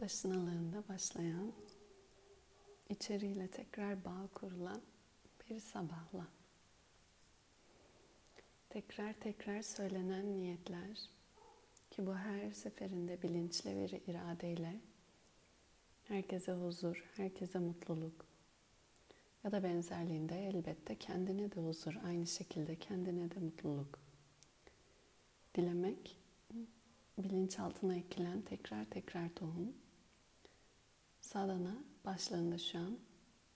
başınalığında başlayan, içeriğiyle tekrar bağ kurulan bir sabahla. Tekrar tekrar söylenen niyetler ki bu her seferinde bilinçli bir iradeyle herkese huzur, herkese mutluluk ya da benzerliğinde elbette kendine de huzur, aynı şekilde kendine de mutluluk dilemek bilinçaltına ekilen tekrar tekrar tohum sadana başlarında şu an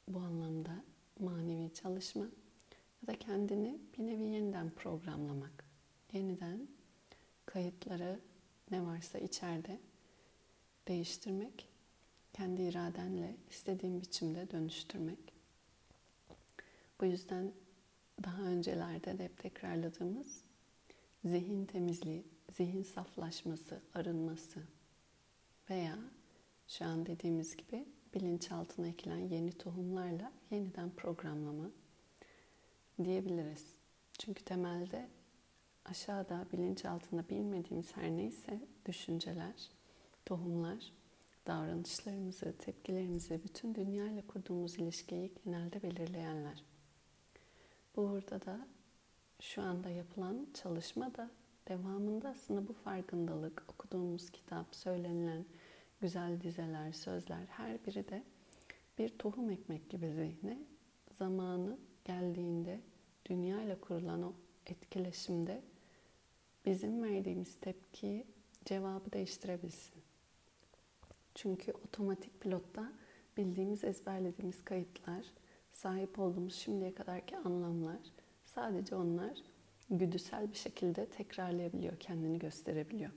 bu anlamda manevi çalışma ya da kendini bir nevi yeniden programlamak. Yeniden kayıtları ne varsa içeride değiştirmek, kendi iradenle istediğin biçimde dönüştürmek. Bu yüzden daha öncelerde de hep tekrarladığımız zihin temizliği, zihin saflaşması, arınması veya şu an dediğimiz gibi bilinçaltına ekilen yeni tohumlarla yeniden programlama diyebiliriz. Çünkü temelde aşağıda bilinçaltında bilmediğimiz her neyse düşünceler, tohumlar, davranışlarımızı, tepkilerimizi, bütün dünya ile kurduğumuz ilişkiyi genelde belirleyenler. Burada da şu anda yapılan çalışma da devamında aslında bu farkındalık, okuduğumuz kitap, söylenilen güzel dizeler, sözler her biri de bir tohum ekmek gibi zihne zamanı geldiğinde dünya ile kurulan o etkileşimde bizim verdiğimiz tepkiyi cevabı değiştirebilsin. Çünkü otomatik pilotta bildiğimiz, ezberlediğimiz kayıtlar, sahip olduğumuz şimdiye kadarki anlamlar sadece onlar güdüsel bir şekilde tekrarlayabiliyor, kendini gösterebiliyor.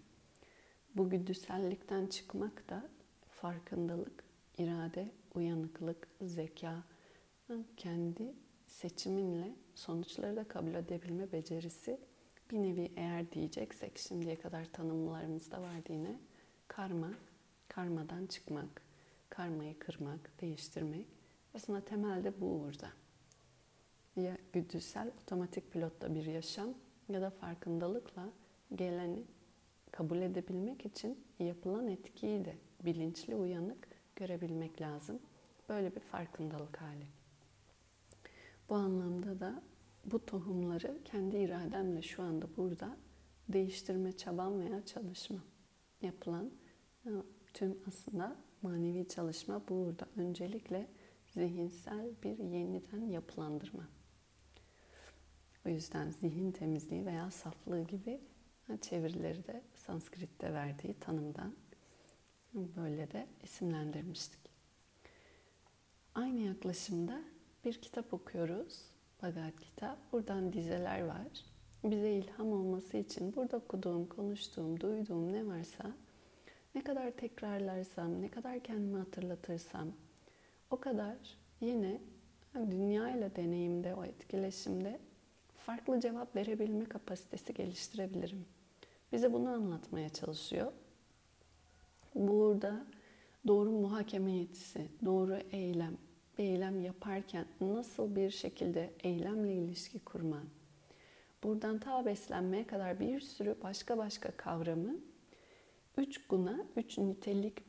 Bu güdüsellikten çıkmak da farkındalık, irade, uyanıklık, zeka, kendi seçiminle sonuçları da kabul edebilme becerisi bir nevi eğer diyeceksek şimdiye kadar tanımlarımızda vardı yine karma, karmadan çıkmak, karmayı kırmak, değiştirmek. Aslında temelde bu burada. Ya güdüsel otomatik pilotta bir yaşam ya da farkındalıkla geleni kabul edebilmek için yapılan etkiyi de bilinçli uyanık görebilmek lazım. Böyle bir farkındalık hali. Bu anlamda da bu tohumları kendi irademle şu anda burada değiştirme çabam veya çalışma yapılan e, tüm aslında manevi çalışma burada öncelikle zihinsel bir yeniden yapılandırma. O yüzden zihin temizliği veya saflığı gibi çevirileri de Sanskrit'te verdiği tanımdan böyle de isimlendirmiştik. Aynı yaklaşımda bir kitap okuyoruz. Bhagavad Gita. Buradan dizeler var. Bize ilham olması için burada okuduğum, konuştuğum, duyduğum ne varsa ne kadar tekrarlarsam, ne kadar kendimi hatırlatırsam o kadar yine dünya ile deneyimde, o etkileşimde farklı cevap verebilme kapasitesi geliştirebilirim. Bize bunu anlatmaya çalışıyor. Burada doğru muhakeme yetisi, doğru eylem, bir eylem yaparken nasıl bir şekilde eylemle ilişki kurma, buradan ta beslenmeye kadar bir sürü başka başka kavramı üç guna, üç nitelik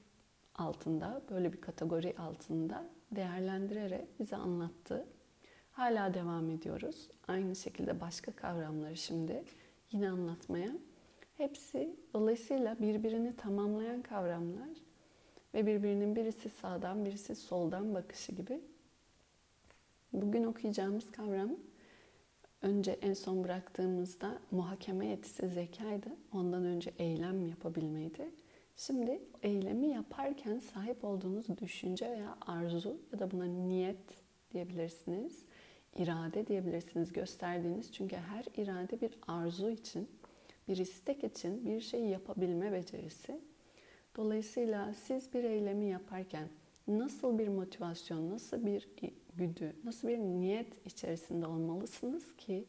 altında, böyle bir kategori altında değerlendirerek bize anlattı. Hala devam ediyoruz. Aynı şekilde başka kavramları şimdi yine anlatmaya. Hepsi dolayısıyla birbirini tamamlayan kavramlar ve birbirinin birisi sağdan birisi soldan bakışı gibi. Bugün okuyacağımız kavram önce en son bıraktığımızda muhakeme yetisi zekaydı. Ondan önce eylem yapabilmeydi. Şimdi eylemi yaparken sahip olduğunuz düşünce veya arzu ya da buna niyet diyebilirsiniz. irade diyebilirsiniz gösterdiğiniz. Çünkü her irade bir arzu için, bir istek için bir şey yapabilme becerisi. Dolayısıyla siz bir eylemi yaparken nasıl bir motivasyon, nasıl bir güdü, nasıl bir niyet içerisinde olmalısınız ki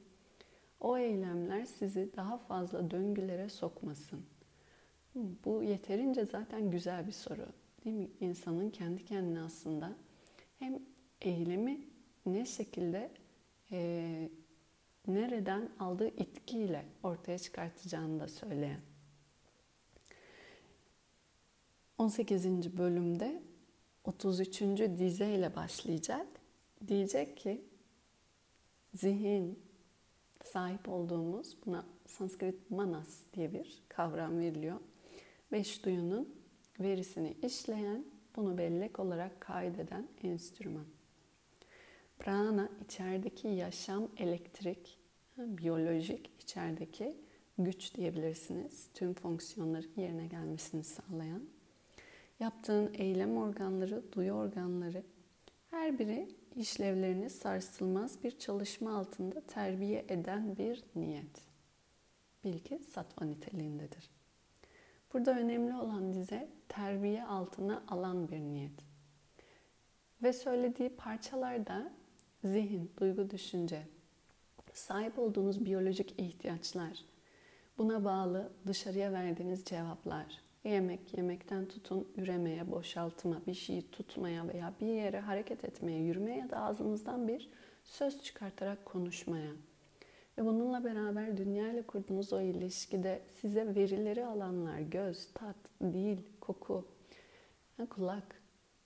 o eylemler sizi daha fazla döngülere sokmasın. Bu yeterince zaten güzel bir soru. Değil mi? İnsanın kendi kendine aslında hem eylemi ne şekilde nereden aldığı itkiyle ortaya çıkartacağını da söyleyen. 18. bölümde 33. dize ile başlayacak. Diyecek ki zihin sahip olduğumuz buna Sanskrit manas diye bir kavram veriliyor. Beş duyunun verisini işleyen, bunu bellek olarak kaydeden enstrüman. Prana içerideki yaşam, elektrik, biyolojik içerideki güç diyebilirsiniz. Tüm fonksiyonların yerine gelmesini sağlayan. Yaptığın eylem organları, duyu organları her biri işlevlerini sarsılmaz bir çalışma altında terbiye eden bir niyet. Bil ki sattva niteliğindedir. Burada önemli olan dize terbiye altına alan bir niyet. Ve söylediği parçalarda zihin, duygu, düşünce, sahip olduğunuz biyolojik ihtiyaçlar, buna bağlı dışarıya verdiğiniz cevaplar, yemek yemekten tutun üremeye, boşaltıma, bir şeyi tutmaya veya bir yere hareket etmeye, yürümeye ya da ağzınızdan bir söz çıkartarak konuşmaya. Ve bununla beraber dünya ile kurduğunuz o ilişkide size verileri alanlar, göz, tat, dil, koku, kulak,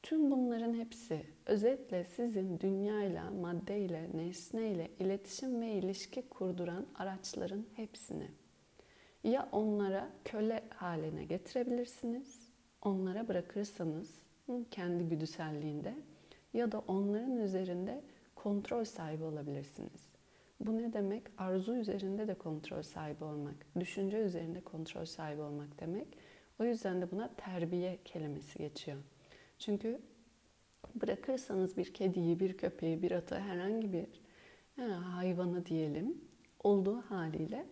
tüm bunların hepsi özetle sizin dünyayla, maddeyle, nesneyle iletişim ve ilişki kurduran araçların hepsini ya onlara köle haline getirebilirsiniz, onlara bırakırsanız kendi güdüselliğinde ya da onların üzerinde kontrol sahibi olabilirsiniz. Bu ne demek? Arzu üzerinde de kontrol sahibi olmak, düşünce üzerinde kontrol sahibi olmak demek. O yüzden de buna terbiye kelimesi geçiyor. Çünkü bırakırsanız bir kediyi, bir köpeği, bir atı, herhangi bir hayvanı diyelim olduğu haliyle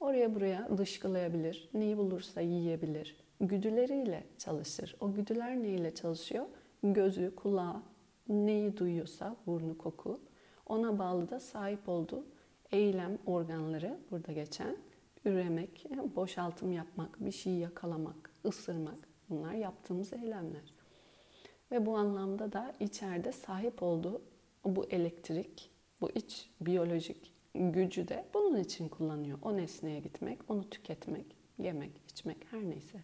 Oraya buraya dışkılayabilir, neyi bulursa yiyebilir. Güdüleriyle çalışır. O güdüler neyle çalışıyor? Gözü, kulağı, neyi duyuyorsa, burnu, koku. Ona bağlı da sahip olduğu eylem organları burada geçen. Üremek, boşaltım yapmak, bir şeyi yakalamak, ısırmak. Bunlar yaptığımız eylemler. Ve bu anlamda da içeride sahip olduğu bu elektrik, bu iç biyolojik gücü de bunun için kullanıyor. O nesneye gitmek, onu tüketmek, yemek, içmek her neyse.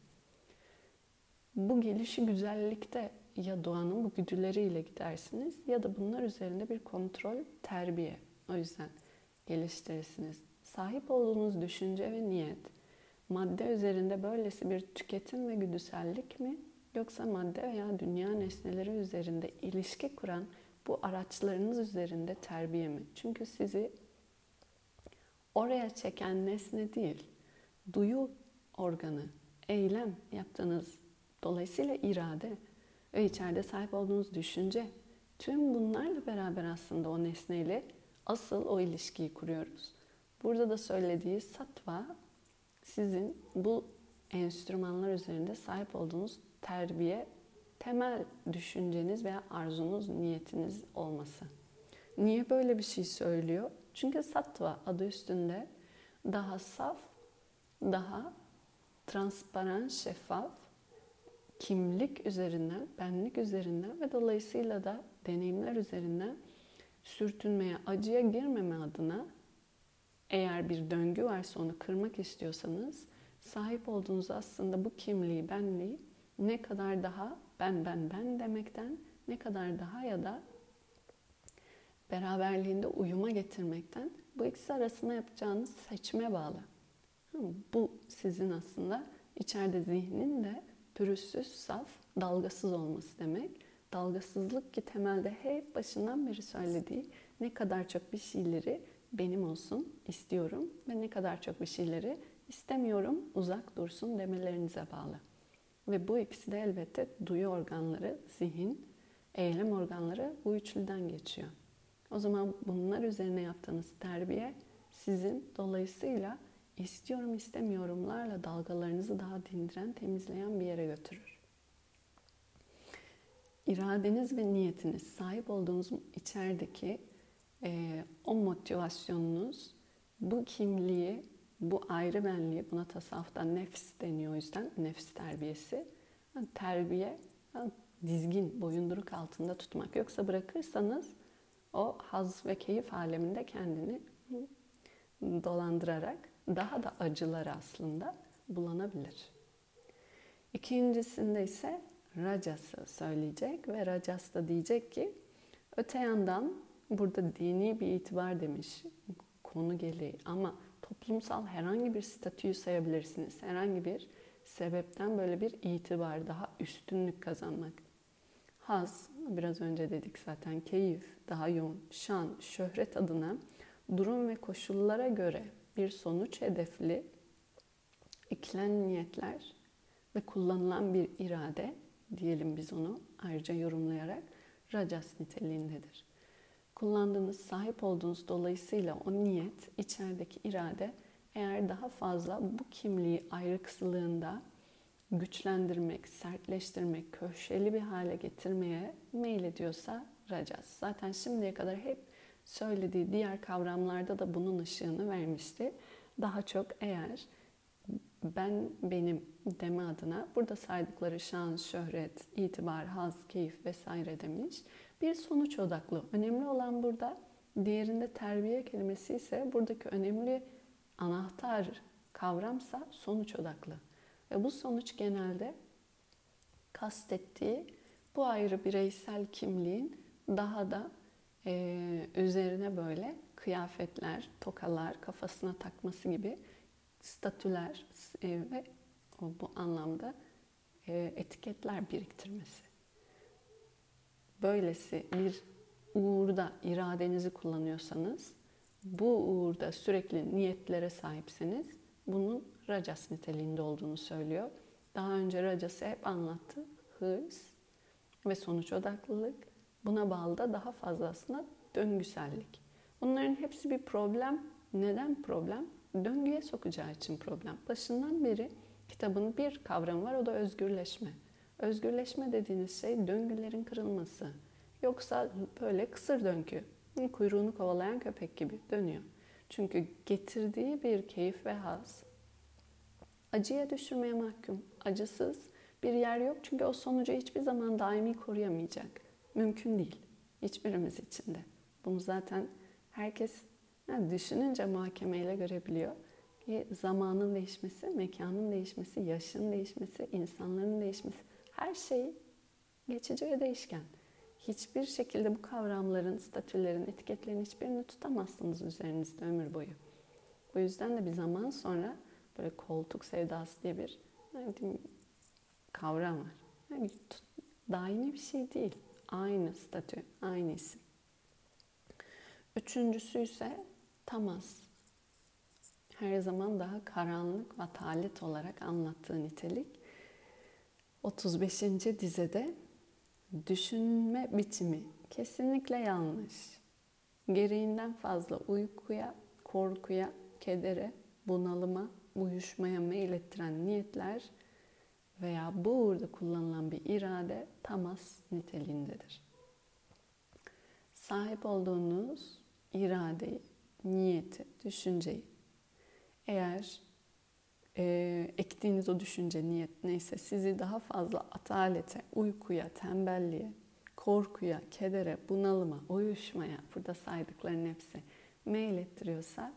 Bu gelişi güzellikte ya doğanın bu güdüleriyle gidersiniz ya da bunlar üzerinde bir kontrol, terbiye. O yüzden geliştirirsiniz. Sahip olduğunuz düşünce ve niyet madde üzerinde böylesi bir tüketim ve güdüsellik mi yoksa madde veya dünya nesneleri üzerinde ilişki kuran bu araçlarınız üzerinde terbiye mi? Çünkü sizi oraya çeken nesne değil, duyu organı, eylem yaptığınız dolayısıyla irade ve içeride sahip olduğunuz düşünce tüm bunlarla beraber aslında o nesneyle asıl o ilişkiyi kuruyoruz. Burada da söylediği satva sizin bu enstrümanlar üzerinde sahip olduğunuz terbiye, temel düşünceniz veya arzunuz, niyetiniz olması. Niye böyle bir şey söylüyor? Çünkü sattva adı üstünde daha saf, daha transparan, şeffaf, kimlik üzerinden, benlik üzerinden ve dolayısıyla da deneyimler üzerinden sürtünmeye, acıya girmeme adına eğer bir döngü varsa onu kırmak istiyorsanız sahip olduğunuz aslında bu kimliği, benliği ne kadar daha ben ben ben demekten ne kadar daha ya da beraberliğinde uyuma getirmekten bu ikisi arasında yapacağınız seçime bağlı. Bu sizin aslında içeride zihnin de pürüzsüz, saf, dalgasız olması demek. Dalgasızlık ki temelde hep başından beri söylediği ne kadar çok bir şeyleri benim olsun istiyorum ve ne kadar çok bir şeyleri istemiyorum uzak dursun demelerinize bağlı. Ve bu ikisi de elbette duyu organları, zihin, eylem organları bu üçlüden geçiyor. O zaman bunlar üzerine yaptığınız terbiye sizin dolayısıyla istiyorum istemiyorumlarla dalgalarınızı daha dindiren, temizleyen bir yere götürür. İradeniz ve niyetiniz, sahip olduğunuz içerideki e, o motivasyonunuz, bu kimliği, bu ayrı benliği, buna tasavvufta nefs deniyor o yüzden, nefs terbiyesi. Yani terbiye, yani dizgin, boyunduruk altında tutmak. Yoksa bırakırsanız o haz ve keyif aleminde kendini dolandırarak daha da acılar aslında bulanabilir. İkincisinde ise racası söyleyecek ve racas da diyecek ki öte yandan burada dini bir itibar demiş konu gereği ama toplumsal herhangi bir statüyü sayabilirsiniz. Herhangi bir sebepten böyle bir itibar, daha üstünlük kazanmak. Haz, biraz önce dedik zaten keyif, daha yoğun, şan, şöhret adına durum ve koşullara göre bir sonuç hedefli ikilen niyetler ve kullanılan bir irade diyelim biz onu ayrıca yorumlayarak rajas niteliğindedir. Kullandığınız, sahip olduğunuz dolayısıyla o niyet, içerideki irade eğer daha fazla bu kimliği ayrıksılığında güçlendirmek, sertleştirmek, köşeli bir hale getirmeye meylediyorsa rajas. Zaten şimdiye kadar hep söylediği diğer kavramlarda da bunun ışığını vermişti. Daha çok eğer ben benim deme adına burada saydıkları şan, şöhret, itibar, haz, keyif vesaire demiş. Bir sonuç odaklı. Önemli olan burada diğerinde terbiye kelimesi ise buradaki önemli anahtar kavramsa sonuç odaklı. Ve bu sonuç genelde kastettiği bu ayrı bireysel kimliğin daha da e, üzerine böyle kıyafetler, tokalar kafasına takması gibi statüler e, ve bu anlamda e, etiketler biriktirmesi. Böylesi bir uğurda iradenizi kullanıyorsanız, bu uğurda sürekli niyetlere sahipseniz bunun rajas niteliğinde olduğunu söylüyor. Daha önce racası hep anlattı. Hırs ve sonuç odaklılık. Buna bağlı da daha fazla aslında döngüsellik. Bunların hepsi bir problem. Neden problem? Döngüye sokacağı için problem. Başından beri kitabın bir kavramı var o da özgürleşme. Özgürleşme dediğiniz şey döngülerin kırılması. Yoksa böyle kısır döngü, kuyruğunu kovalayan köpek gibi dönüyor. Çünkü getirdiği bir keyif ve haz acıya düşürmeye mahkum. Acısız bir yer yok çünkü o sonucu hiçbir zaman daimi koruyamayacak. Mümkün değil. Hiçbirimiz için de. Bunu zaten herkes yani düşününce muhakemeyle görebiliyor. Ki zamanın değişmesi, mekanın değişmesi, yaşın değişmesi, insanların değişmesi her şey geçici ve değişken. Hiçbir şekilde bu kavramların, statülerin, etiketlerin hiçbirini tutamazsınız üzerinizde ömür boyu. Bu yüzden de bir zaman sonra böyle koltuk sevdası diye bir yani kavram var. Yani daimi bir şey değil. Aynı statü, aynı isim. Üçüncüsü ise tamas. Her zaman daha karanlık ve talit olarak anlattığı nitelik. 35. dizede düşünme biçimi kesinlikle yanlış. Gereğinden fazla uykuya, korkuya, kedere, bunalıma, uyuşmaya meylettiren niyetler veya bu uğurda kullanılan bir irade tamas niteliğindedir. Sahip olduğunuz iradeyi, niyeti, düşünceyi eğer e, ektiğiniz o düşünce, niyet neyse sizi daha fazla atalete, uykuya, tembelliğe, korkuya, kedere, bunalıma, uyuşmaya, burada saydıkların hepsi meylettiriyorsa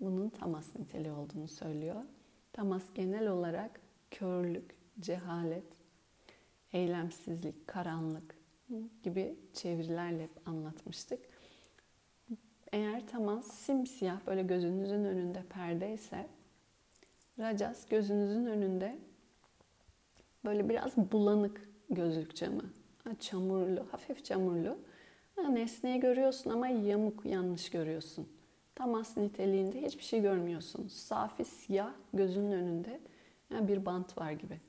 bunun tamas niteliği olduğunu söylüyor. Tamas genel olarak körlük, cehalet, eylemsizlik, karanlık gibi çevirilerle hep anlatmıştık. Eğer tamas simsiyah böyle gözünüzün önünde perde ise Rajas gözünüzün önünde böyle biraz bulanık gözlük camı. Çamurlu, hafif çamurlu. Nesneyi görüyorsun ama yamuk, yanlış görüyorsun. Tamas niteliğinde hiçbir şey görmüyorsun. Safi siyah gözünün önünde yani bir bant var gibi.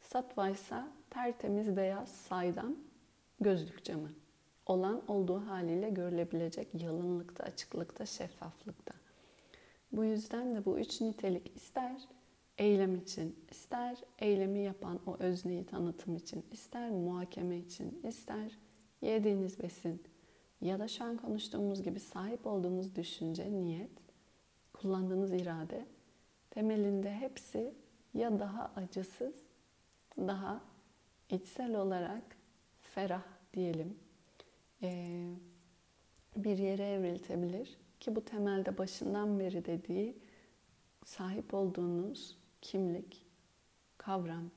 Sattva ise tertemiz beyaz saydam gözlük camı. Olan olduğu haliyle görülebilecek yalınlıkta, açıklıkta, şeffaflıkta. Bu yüzden de bu üç nitelik ister eylem için, ister eylemi yapan o özneyi tanıtım için, ister muhakeme için, ister yediğiniz besin ya da şu an konuştuğumuz gibi sahip olduğunuz düşünce, niyet, kullandığınız irade temelinde hepsi ya daha acısız, daha içsel olarak ferah diyelim bir yere evriltebilir ki bu temelde başından beri dediği sahip olduğunuz kimlik, kavram,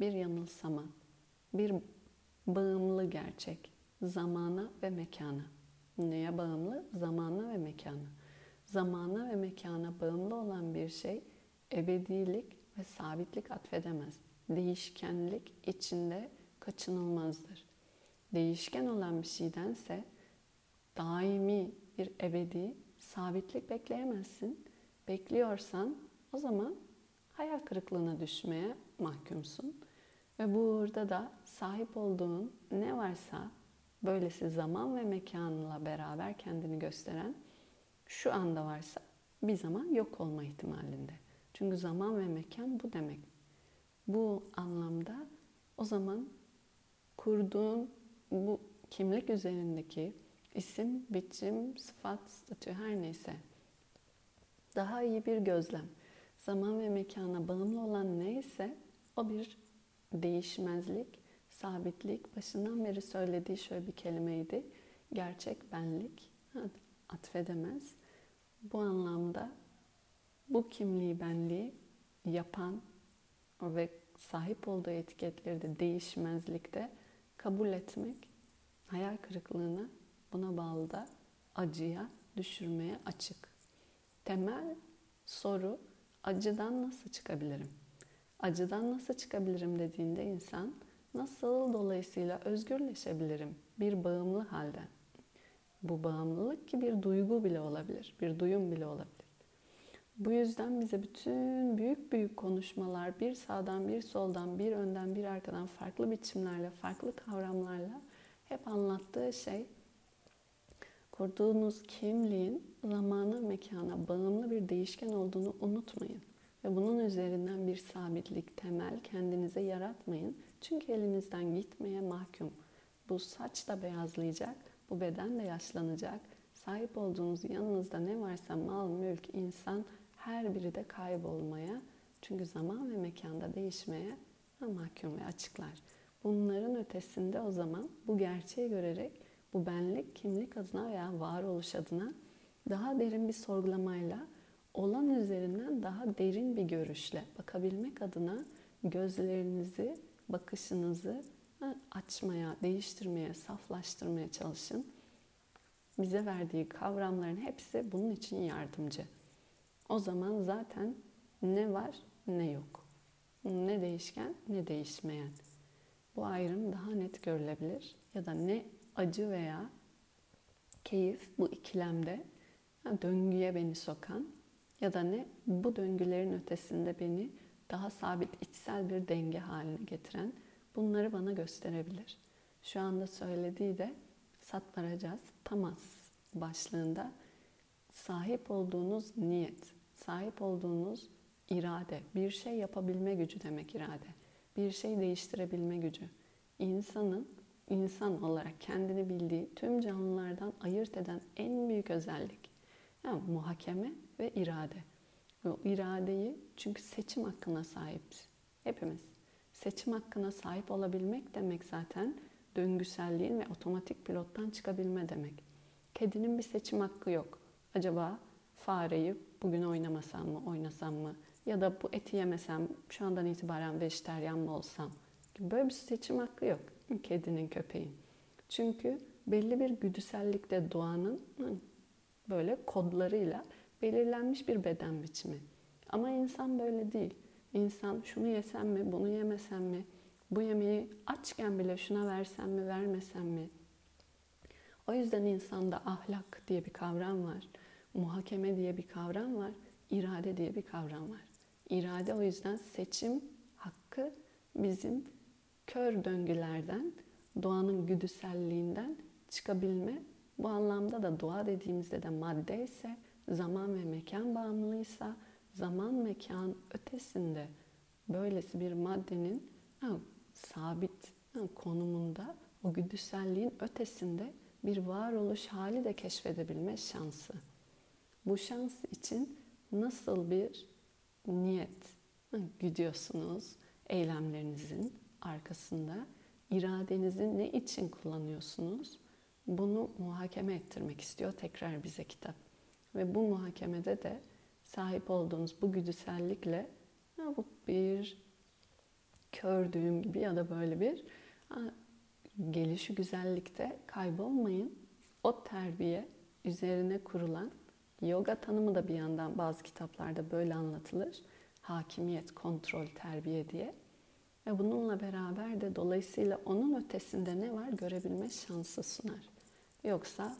bir yanılsama, bir bağımlı gerçek, zamana ve mekana. Neye bağımlı? Zamana ve mekana. Zamana ve mekana bağımlı olan bir şey ebedilik ve sabitlik atfedemez. Değişkenlik içinde kaçınılmazdır. Değişken olan bir şeydense daimi bir ebedi sabitlik bekleyemezsin. Bekliyorsan o zaman hayal kırıklığına düşmeye mahkumsun. Ve burada da sahip olduğun ne varsa böylesi zaman ve mekanla beraber kendini gösteren şu anda varsa bir zaman yok olma ihtimalinde. Çünkü zaman ve mekan bu demek. Bu anlamda o zaman kurduğun bu kimlik üzerindeki isim, biçim, sıfat, statü her neyse daha iyi bir gözlem. Zaman ve mekana bağımlı olan neyse o bir değişmezlik, sabitlik. Başından beri söylediği şöyle bir kelimeydi. Gerçek benlik. Atfedemez. Bu anlamda bu kimliği benliği yapan ve sahip olduğu etiketleri de değişmezlikte kabul etmek hayal kırıklığına buna bağlı da acıya düşürmeye açık. Temel soru acıdan nasıl çıkabilirim? Acıdan nasıl çıkabilirim dediğinde insan nasıl dolayısıyla özgürleşebilirim bir bağımlı halden? Bu bağımlılık ki bir duygu bile olabilir, bir duyum bile olabilir. Bu yüzden bize bütün büyük büyük konuşmalar bir sağdan bir soldan bir önden bir arkadan farklı biçimlerle farklı kavramlarla hep anlattığı şey kurduğunuz kimliğin zamana mekana bağımlı bir değişken olduğunu unutmayın. Ve bunun üzerinden bir sabitlik, temel kendinize yaratmayın. Çünkü elinizden gitmeye mahkum. Bu saç da beyazlayacak, bu beden de yaşlanacak. Sahip olduğunuz yanınızda ne varsa mal, mülk, insan her biri de kaybolmaya çünkü zaman ve mekanda değişmeye mahkum ve açıklar. Bunların ötesinde o zaman bu gerçeği görerek bu benlik, kimlik adına veya varoluş adına daha derin bir sorgulamayla olan üzerinden daha derin bir görüşle bakabilmek adına gözlerinizi, bakışınızı açmaya, değiştirmeye, saflaştırmaya çalışın. Bize verdiği kavramların hepsi bunun için yardımcı. O zaman zaten ne var ne yok. Ne değişken ne değişmeyen. Bu ayrım daha net görülebilir ya da ne acı veya keyif bu ikilemde döngüye beni sokan ya da ne bu döngülerin ötesinde beni daha sabit içsel bir denge haline getiren bunları bana gösterebilir. Şu anda söylediği de satmaracağız tamas başlığında sahip olduğunuz niyet, sahip olduğunuz irade, bir şey yapabilme gücü demek irade. Bir şey değiştirebilme gücü. İnsanın insan olarak kendini bildiği tüm canlılardan ayırt eden en büyük özellik. Yani muhakeme ve irade. O iradeyi çünkü seçim hakkına sahibiz. Hepimiz. Seçim hakkına sahip olabilmek demek zaten döngüselliğin ve otomatik pilottan çıkabilme demek. Kedinin bir seçim hakkı yok. Acaba fareyi bugün oynamasam mı, oynasam mı? Ya da bu eti yemesem, şu andan itibaren vejeteryan mı olsam? Böyle bir seçim hakkı yok kedinin, köpeğin. Çünkü belli bir güdüsellikte doğanın böyle kodlarıyla belirlenmiş bir beden biçimi. Ama insan böyle değil. İnsan şunu yesem mi, bunu yemesem mi, bu yemeği açken bile şuna versem mi, vermesem mi? O yüzden insanda ahlak diye bir kavram var. Muhakeme diye bir kavram var. irade diye bir kavram var. İrade o yüzden seçim hakkı bizim kör döngülerden, doğanın güdüselliğinden çıkabilme. Bu anlamda da doğa dediğimizde de madde ise, zaman ve mekan bağımlıysa, zaman mekan ötesinde böylesi bir maddenin ha, sabit ha, konumunda, o güdüselliğin ötesinde bir varoluş hali de keşfedebilme şansı. Bu şans için nasıl bir niyet gidiyorsunuz eylemlerinizin arkasında iradenizi ne için kullanıyorsunuz? Bunu muhakeme ettirmek istiyor tekrar bize kitap. Ve bu muhakemede de sahip olduğunuz bu güdüsellikle bu bir kördüğüm gibi ya da böyle bir gelişi güzellikte kaybolmayın. O terbiye üzerine kurulan yoga tanımı da bir yandan bazı kitaplarda böyle anlatılır. Hakimiyet, kontrol, terbiye diye. Ve bununla beraber de dolayısıyla onun ötesinde ne var görebilme şansı sunar. Yoksa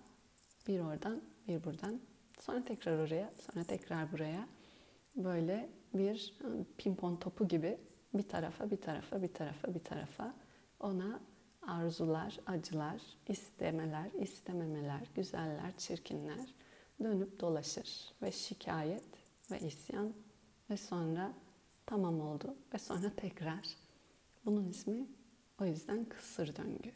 bir oradan bir buradan sonra tekrar oraya sonra tekrar buraya böyle bir pimpon topu gibi bir tarafa bir tarafa bir tarafa bir tarafa ona arzular, acılar, istemeler, istememeler, güzeller, çirkinler dönüp dolaşır ve şikayet ve isyan ve sonra tamam oldu ve sonra tekrar. Bunun ismi o yüzden kısır döngü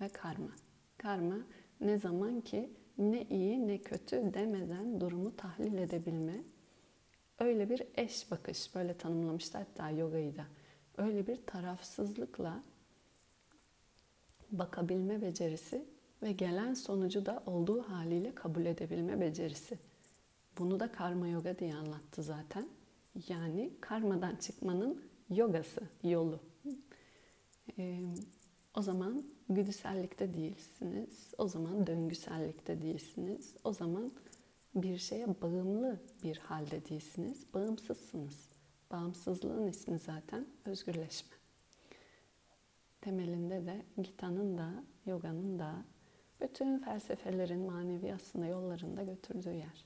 ve karma. Karma ne zaman ki ne iyi ne kötü demeden durumu tahlil edebilme, öyle bir eş bakış, böyle tanımlamışlar hatta yogayı da. Öyle bir tarafsızlıkla bakabilme becerisi ve gelen sonucu da olduğu haliyle kabul edebilme becerisi. Bunu da karma yoga diye anlattı zaten. Yani karmadan çıkmanın yogası, yolu. Ee, o zaman güdüsellikte değilsiniz. O zaman döngüsellikte değilsiniz. O zaman bir şeye bağımlı bir halde değilsiniz. Bağımsızsınız. Bağımsızlığın ismi zaten özgürleşme. Temelinde de Gita'nın da, yoganın da, bütün felsefelerin manevi aslında yollarında götürdüğü yer.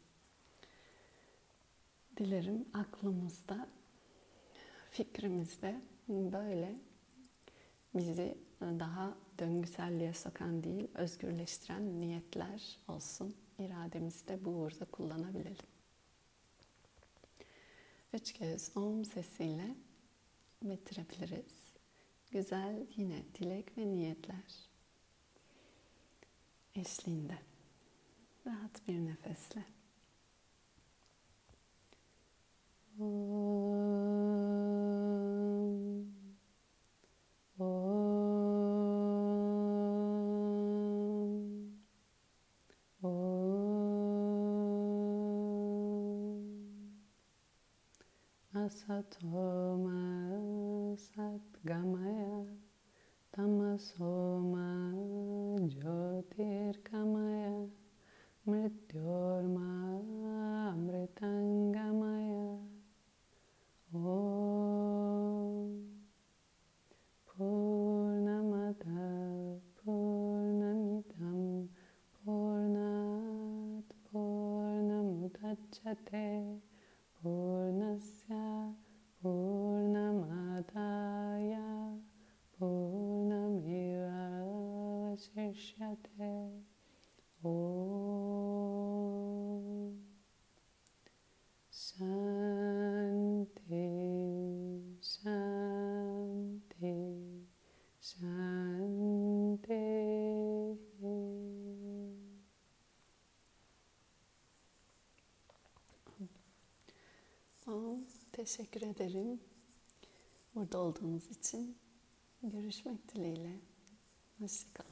Dilerim aklımızda, fikrimizde böyle bizi daha döngüselliğe sokan değil, özgürleştiren niyetler olsun. İrademizi de bu uğurda kullanabilelim. Üç kez om sesiyle bitirebiliriz. Güzel yine dilek ve niyetler eşliğinde. Rahat bir nefesle. Asatoma Satgamaya Tamasoma Jyotirkamaya Mrityorma Amritangamaya Om Purnamata Purnamidam Purnat Purnamudachyate Purnasya पूर्णमादाय माता teşekkür ederim. Burada olduğunuz için görüşmek dileğiyle. Hoşçakalın.